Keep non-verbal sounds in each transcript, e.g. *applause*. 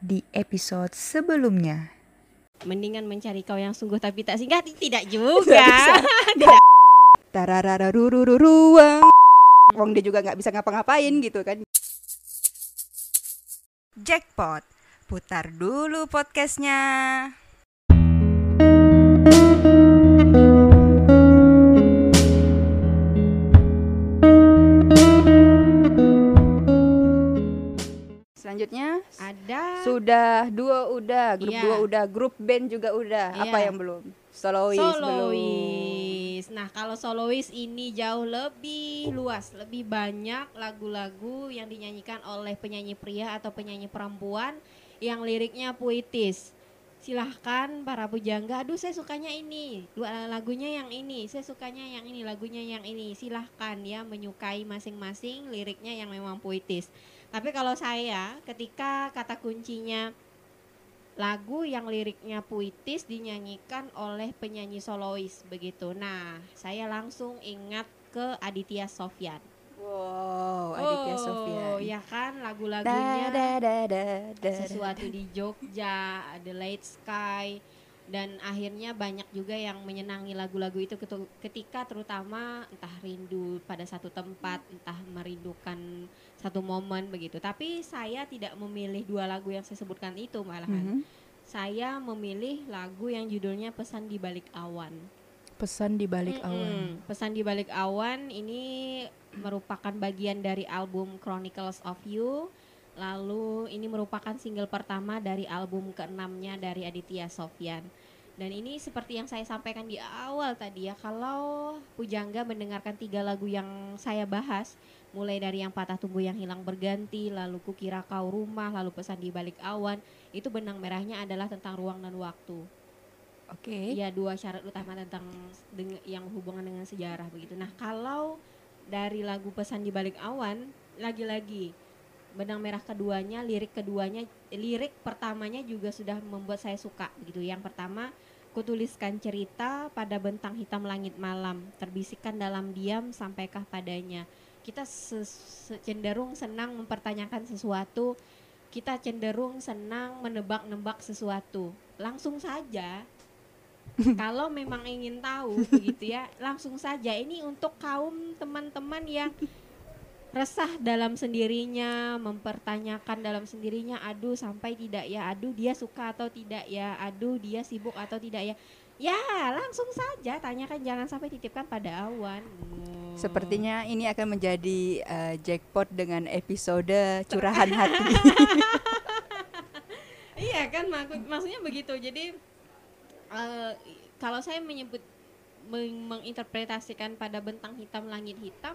di episode sebelumnya. Mendingan mencari kau yang sungguh tapi tak singgah tidak *laughs* juga. *laughs* tidak. Tararararurururuang. Wong dia juga nggak bisa ngapa-ngapain gitu kan. Jackpot, putar dulu podcastnya. Selanjutnya Ada sudah dua udah, grup Iya. dua udah, grup band juga udah. Apa Iya. yang belum? Solois, belum. solois. Nah, kalau solois ini jauh lebih luas, lebih banyak lagu-lagu yang dinyanyikan oleh penyanyi pria atau penyanyi perempuan yang liriknya puitis. Silahkan para pujangga, aduh saya sukanya ini, Lu- lagunya yang ini, saya sukanya yang ini, lagunya yang ini. Silahkan ya menyukai masing-masing liriknya yang memang puitis. Tapi kalau saya ketika kata kuncinya lagu yang liriknya puitis dinyanyikan oleh penyanyi solois begitu. Nah, saya langsung ingat ke Aditya Sofyan. Wow, Aditya oh, Sofyan. ya kan Da, lagu-lagunya da, da, da, da, sesuatu di Jogja, The Late Sky dan akhirnya banyak juga yang menyenangi lagu-lagu itu ketika terutama entah rindu pada satu tempat, entah merindukan satu momen begitu. Tapi saya tidak memilih dua lagu yang saya sebutkan itu malahan. Mhm. Saya memilih lagu yang judulnya Pesan di Balik Awan. Pesan di balik awan. Mm-mm. Pesan di Balik Awan ini merupakan bagian dari album Chronicles of You. Lalu ini merupakan single pertama dari album keenamnya dari Aditya Sofyan. Dan ini seperti yang saya sampaikan di awal tadi ya, kalau Pujangga mendengarkan tiga lagu yang saya bahas, mulai dari yang patah tumbuh yang hilang berganti, lalu kukira kau rumah, lalu pesan di balik awan, itu benang merahnya adalah tentang ruang dan waktu. Oke. Ya dua syarat utama tentang yang hubungan dengan sejarah begitu. Nah kalau dari lagu pesan di balik awan lagi-lagi benang merah keduanya, lirik keduanya, lirik pertamanya juga sudah membuat saya suka begitu. Yang pertama kutuliskan cerita pada bentang hitam langit malam, terbisikkan dalam diam sampaikah padanya. Kita cenderung senang mempertanyakan sesuatu, kita cenderung senang menebak-nebak sesuatu. Langsung saja *laughs* kalau memang ingin tahu begitu ya langsung saja ini untuk kaum teman-teman yang resah dalam sendirinya mempertanyakan dalam sendirinya aduh sampai tidak ya aduh dia suka atau tidak ya aduh dia sibuk atau tidak ya ya langsung saja tanyakan jangan sampai titipkan pada awan Oh. Sepertinya ini akan menjadi eh, jackpot dengan episode curahan *laughs* hati. *laughs* Iya kan maksud maksudnya begitu. Jadi eh, kalau saya menyebut meng- menginterpretasikan pada bentang hitam langit hitam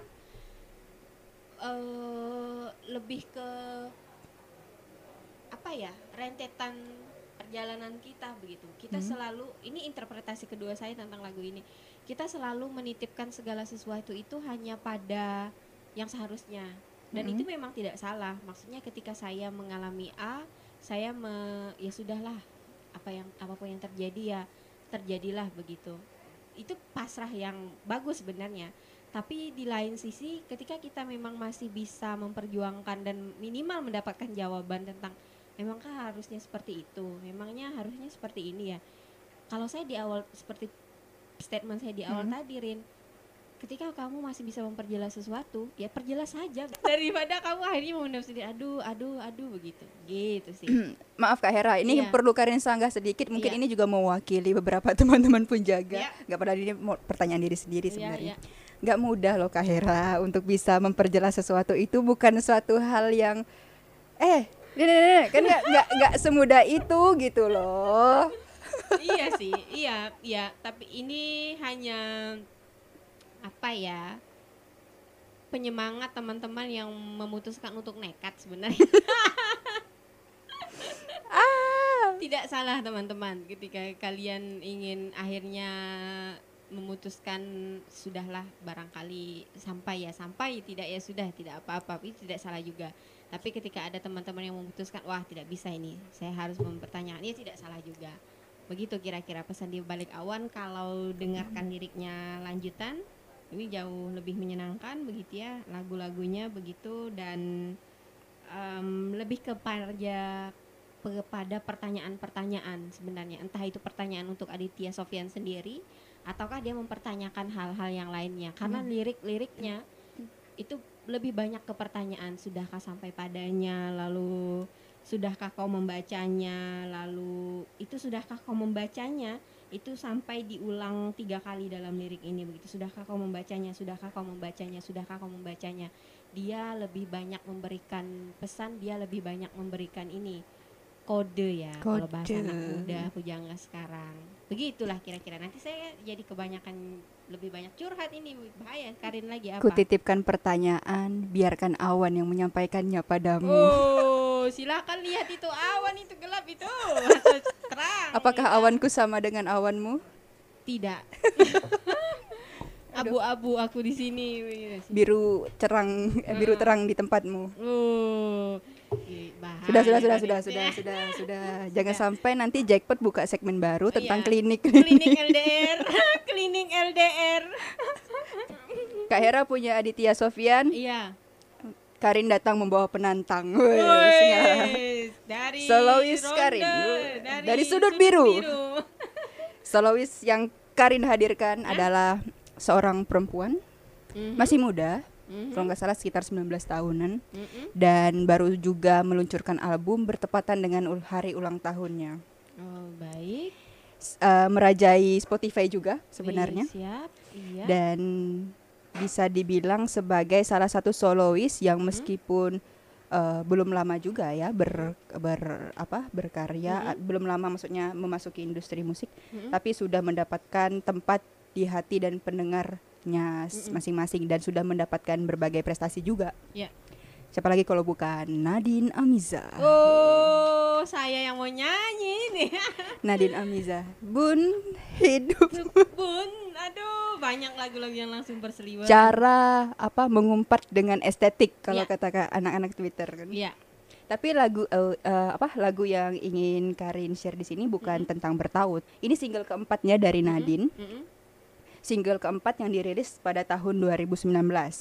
eh lebih ke apa ya rentetan perjalanan kita begitu. Kita Hmm. selalu ini interpretasi kedua saya tentang lagu ini. Kita selalu menitipkan segala sesuatu itu hanya pada yang seharusnya. Dan Mhm. itu memang tidak salah. Maksudnya ketika saya mengalami A, saya me, ya sudahlah apa yang apa pun yang terjadi ya terjadilah begitu. Itu pasrah yang bagus sebenarnya. Tapi di lain sisi ketika kita memang masih bisa memperjuangkan dan minimal mendapatkan jawaban tentang memangkah harusnya seperti itu, memangnya harusnya seperti ini ya. Kalau saya di awal seperti statement saya di awal Hmm. tadi Rin, ketika kamu masih bisa memperjelas sesuatu, ya perjelas saja daripada kamu akhirnya memendam sendiri. Aduh, aduh, aduh begitu. Gitu sih. Maaf Kak Hera, ini Iya. perlu Karin sanggah sedikit. Mungkin Iya. ini juga mewakili beberapa *laughs* teman-teman pun jaga. Iya. Nggak pada ini mau pertanyaan diri sendiri Iya, sebenarnya. iya. Nggak mudah loh Kak Hera untuk bisa memperjelas sesuatu itu bukan suatu hal yang eh kan nggak nggak nggak semudah itu gitu loh. iya sih, iya, iya. Tapi ini hanya apa ya? Penyemangat teman-teman yang memutuskan untuk nekat sebenarnya. *laughs* Tidak salah teman-teman. Ketika kalian ingin akhirnya memutuskan sudahlah barangkali sampai ya sampai tidak ya sudah tidak apa-apa. Itu tidak salah juga. Tapi ketika ada teman-teman yang memutuskan wah tidak bisa ini saya harus mempertanyakan ya tidak salah juga. Begitu kira-kira pesan di balik awan. Kalau dengarkan liriknya lanjutan ini jauh lebih menyenangkan begitu ya lagu-lagunya begitu dan em, lebih kepada kepada pertanyaan-pertanyaan sebenarnya. Entah itu pertanyaan untuk Aditya Sofian sendiri ataukah dia mempertanyakan hal-hal yang lainnya. Karena Hmm. lirik-liriknya itu lebih banyak ke pertanyaan. Sudahkah sampai padanya? Lalu sudahkah kau membacanya? Lalu itu sudahkah kau membacanya itu sampai diulang tiga kali dalam lirik ini begitu. Sudahkah kau membacanya? Sudahkah kau membacanya? Sudahkah kau membacanya? Dia lebih banyak memberikan pesan dia lebih banyak memberikan ini kode ya kalau bahasa Kode. anak muda pujangga sekarang. Begitulah kira-kira. Nanti saya jadi kebanyakan lebih banyak curhat ini. Bahaya Karin lagi apa? Ku titipkan pertanyaan, biarkan awan yang menyampaikannya padamu. Oh, silakan lihat itu awan itu gelap itu atau *laughs* terang. Apakah awanku sama dengan awanmu? Tidak. *laughs* Abu-abu aku di sini. Biru cerang, eh, biru Hmm. terang di tempatmu. Oh, ih, bahaya Sudah, sudah, sudah, sudah, *laughs* sudah, sudah, sudah. Jangan sampai nanti jackpot buka segmen baru tentang Iya. klinik. Klinik LDR, klinik LDR. Kak Hera punya Aditya Sofian, Iya. Karin datang membawa penantang. Wes, dari Solois ronde, Karin. Dari sudut biru. *laughs* Solois yang Karin hadirkan adalah seorang perempuan, Mhm, masih muda, mhm, kalau nggak salah sekitar 19 tahunan, mhm. dan baru juga meluncurkan album bertepatan dengan hari ulang tahunnya. Oh, baik. S- eh, merajai Spotify juga sebenarnya, Iya, siap. Iya. dan bisa dibilang sebagai salah satu solois yang Hmm. meskipun eh, belum lama juga ya ber, ber apa berkarya, Mhm. a- belum lama maksudnya memasuki industri musik, Mhm. tapi sudah mendapatkan tempat di hati dan pendengarnya Mm-mm. masing-masing dan sudah mendapatkan berbagai prestasi juga. Ya. Siapa lagi kalau bukan Nadine Amiza. Oh, saya yang mau nyanyi nih. *laughs* Nadine Amiza. Bun hidup Bun, aduh, banyak lagu-lagu yang langsung berseliweran. cara apa mengumpat dengan estetik kalau Iya. kata ka- anak-anak Twitter kan. Iya. Tapi lagu eh, eh, apa lagu yang ingin Karin share di sini bukan tentang bertaut. Ini single keempatnya dari Nadine. Mhm. Single keempat yang dirilis pada tahun 2019.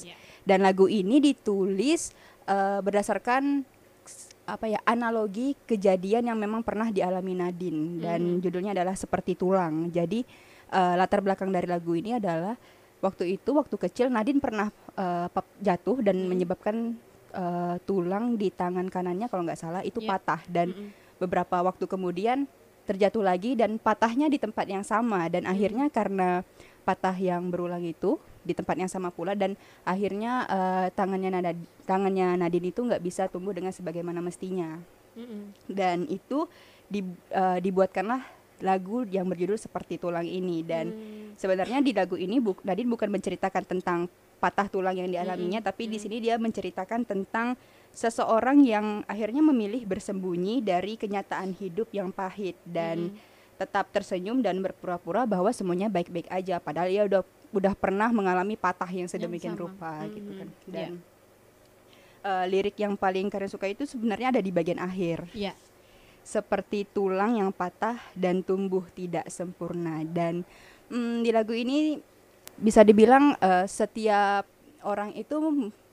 Iya. Dan lagu ini ditulis eh, berdasarkan apa ya analogi kejadian yang memang pernah dialami Nadine dan Mhm. judulnya adalah seperti tulang. Jadi eh, latar belakang dari lagu ini adalah waktu itu waktu kecil Nadine pernah pap- jatuh dan Mhm. menyebabkan eh, tulang di tangan kanannya kalau nggak salah itu Iya. patah dan Mhm. beberapa waktu kemudian terjatuh lagi dan patahnya di tempat yang sama dan akhirnya karena patah yang berulang itu di tempat yang sama pula dan akhirnya eh, tangannya Nada, tangannya Nadine itu nggak bisa tumbuh dengan sebagaimana mestinya Mhm. dan itu di, eh, dibuatkanlah lagu yang berjudul seperti tulang ini dan Hmm. sebenarnya di lagu ini bu, Nadine bukan menceritakan tentang patah tulang yang dialaminya Mm-mm, tapi di mm. sini dia menceritakan tentang seseorang yang akhirnya memilih bersembunyi dari kenyataan hidup yang pahit dan Mhm. tetap tersenyum dan berpura-pura bahwa semuanya baik-baik aja padahal dia udah udah pernah mengalami patah yang sedemikian sama. rupa gitu Mhm, kan iya. dan eh, lirik yang paling kalian suka itu sebenarnya ada di bagian akhir Iya. seperti tulang yang patah dan tumbuh tidak sempurna dan mm, di lagu ini bisa dibilang eh, setiap orang itu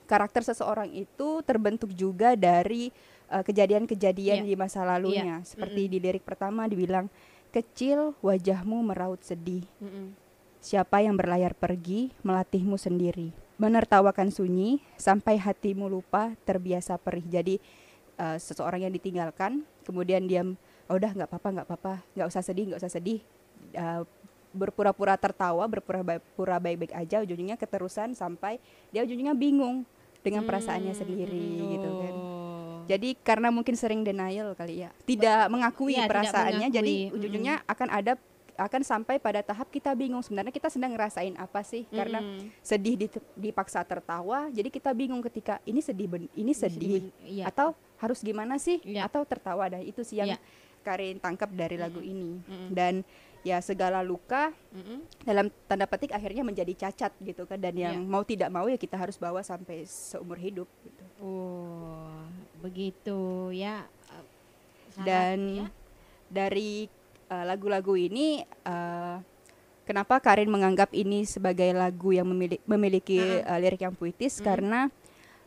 karakter seseorang itu terbentuk juga dari eh, kejadian-kejadian Iya. di masa lalunya seperti di lirik pertama dibilang kecil wajahmu meraut sedih Mhm. Siapa yang berlayar pergi melatihmu sendiri. Menertawakan sunyi sampai hatimu lupa terbiasa perih. Jadi eh, seseorang yang ditinggalkan kemudian dia oh udah nggak apa-apa nggak apa-apa. Nggak usah sedih nggak usah sedih. Eh, berpura-pura tertawa berpura-pura baik-baik aja ujung-ujungnya keterusan sampai dia ujung-ujungnya bingung dengan perasaannya Hmm, sendiri gitu kan. jadi karena mungkin sering denial kali ya. Tidak mengakui Iya, tidak perasaannya jadi mengakui, ujung-ujungnya akan ada akan sampai pada tahap kita bingung sebenarnya kita sedang ngerasain apa sih karena Mhm. sedih dipaksa tertawa jadi kita bingung ketika ini sedih ben- ini sedih Iya. atau harus gimana sih Iya. atau tertawa dah itu sih yang Iya. Karin tangkap dari lagu ini Mhm. dan ya segala luka Mhm. dalam tanda petik akhirnya menjadi cacat gitu kan dan yang Iya. mau tidak mau ya kita harus bawa sampai seumur hidup gitu. Oh, begitu ya. Eh, sangat, dan ya. dari uh, lagu-lagu ini uh, kenapa Karin menganggap ini sebagai lagu yang memili- memiliki Uh-uh. uh, lirik yang puitis Mm. karena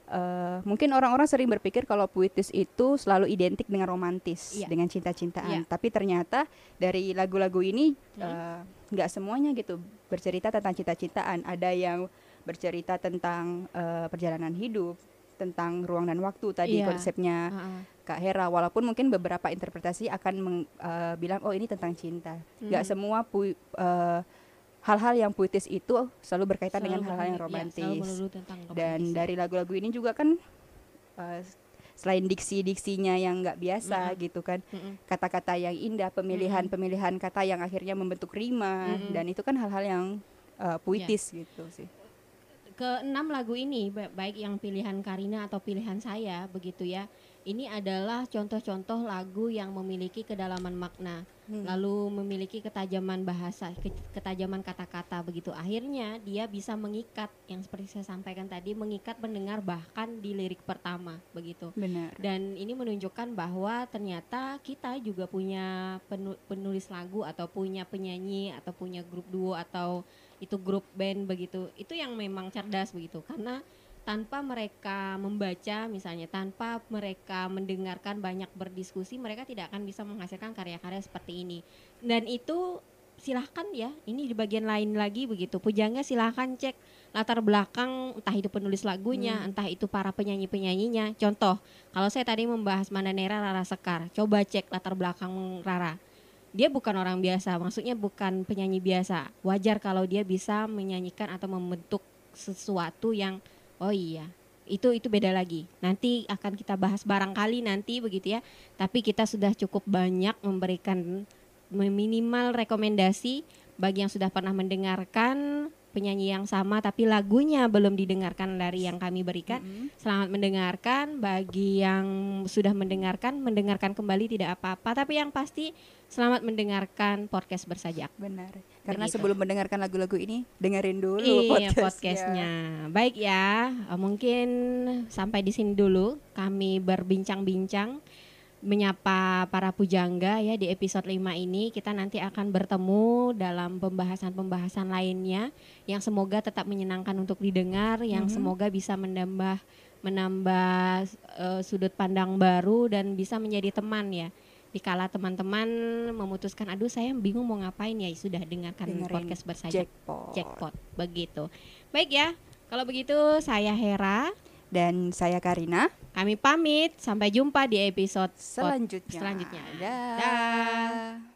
eh, mungkin orang-orang sering berpikir kalau puitis itu selalu identik dengan romantis, Iya. dengan cinta-cintaan. Iya. Tapi ternyata dari lagu-lagu ini Hmm. eh, nggak semuanya gitu bercerita tentang cinta-cintaan. Ada yang bercerita tentang eh, perjalanan hidup, tentang ruang dan waktu tadi Iya. konsepnya Heeh. Kak Hera. Walaupun mungkin beberapa interpretasi akan meng- eh, bilang oh ini tentang cinta. Nggak Hmm. semua pui- eh, hal-hal yang puitis itu selalu berkaitan Selalu dengan hal-hal yang berhubungan- romantis. ya, Dan dari lagu-lagu ini juga kan eh, selain diksi-diksinya yang nggak biasa Mm-mm. gitu kan, Mm-mm. kata-kata yang indah, pemilihan-pemilihan kata yang akhirnya membentuk rima Mm-mm. dan itu kan hal-hal yang eh, puitis gitu sih. Keenam lagu ini ba- baik yang pilihan Karina atau pilihan saya begitu ya ini adalah contoh-contoh lagu yang memiliki kedalaman makna Hmm. lalu memiliki ketajaman bahasa ke- ketajaman kata-kata begitu akhirnya dia bisa mengikat yang seperti saya sampaikan tadi mengikat pendengar bahkan di lirik pertama begitu Benar. dan ini menunjukkan bahwa ternyata kita juga punya penu- penulis lagu atau punya penyanyi atau punya grup duo atau itu grup band begitu itu yang memang cerdas begitu karena tanpa mereka membaca misalnya tanpa mereka mendengarkan banyak berdiskusi mereka tidak akan bisa menghasilkan karya-karya seperti ini. Dan itu silahkan ya ini di bagian lain lagi begitu. Pujangga silahkan cek latar belakang entah itu penulis lagunya Hmm. entah itu para penyanyi penyanyinya contoh kalau saya tadi membahas Mandanera Rara Sekar. Coba cek latar belakang Rara. Dia bukan orang biasa maksudnya bukan penyanyi biasa. Wajar kalau dia bisa menyanyikan atau membentuk sesuatu yang oh iya itu itu beda lagi nanti akan kita bahas barangkali nanti begitu ya tapi kita sudah cukup banyak memberikan minimal rekomendasi bagi yang sudah pernah mendengarkan penyanyi yang sama tapi lagunya belum didengarkan dari yang kami berikan Mm-mm. Selamat mendengarkan bagi yang sudah mendengarkan, mendengarkan kembali tidak apa-apa, tapi yang pasti selamat mendengarkan podcast bersajak. Benar. Karena Begitu. sebelum mendengarkan lagu-lagu ini, dengerin dulu Iya podcastnya. Baik ya, eh, mungkin sampai di sini dulu kami berbincang-bincang menyapa para pujangga ya di episode 5 ini kita nanti akan bertemu dalam pembahasan-pembahasan lainnya yang semoga tetap menyenangkan untuk didengar yang Mhm. semoga bisa menambah menambah eh, sudut pandang baru dan bisa menjadi teman ya dikala teman-teman memutuskan aduh saya bingung mau ngapain ya sudah dengarkan Dengerin podcast bersajak Jackpot. jackpot begitu. Baik ya, kalau begitu saya Hera, Dan saya Karina. kami pamit sampai jumpa di episode Selanjutnya. selanjutnya. Dah. Dah.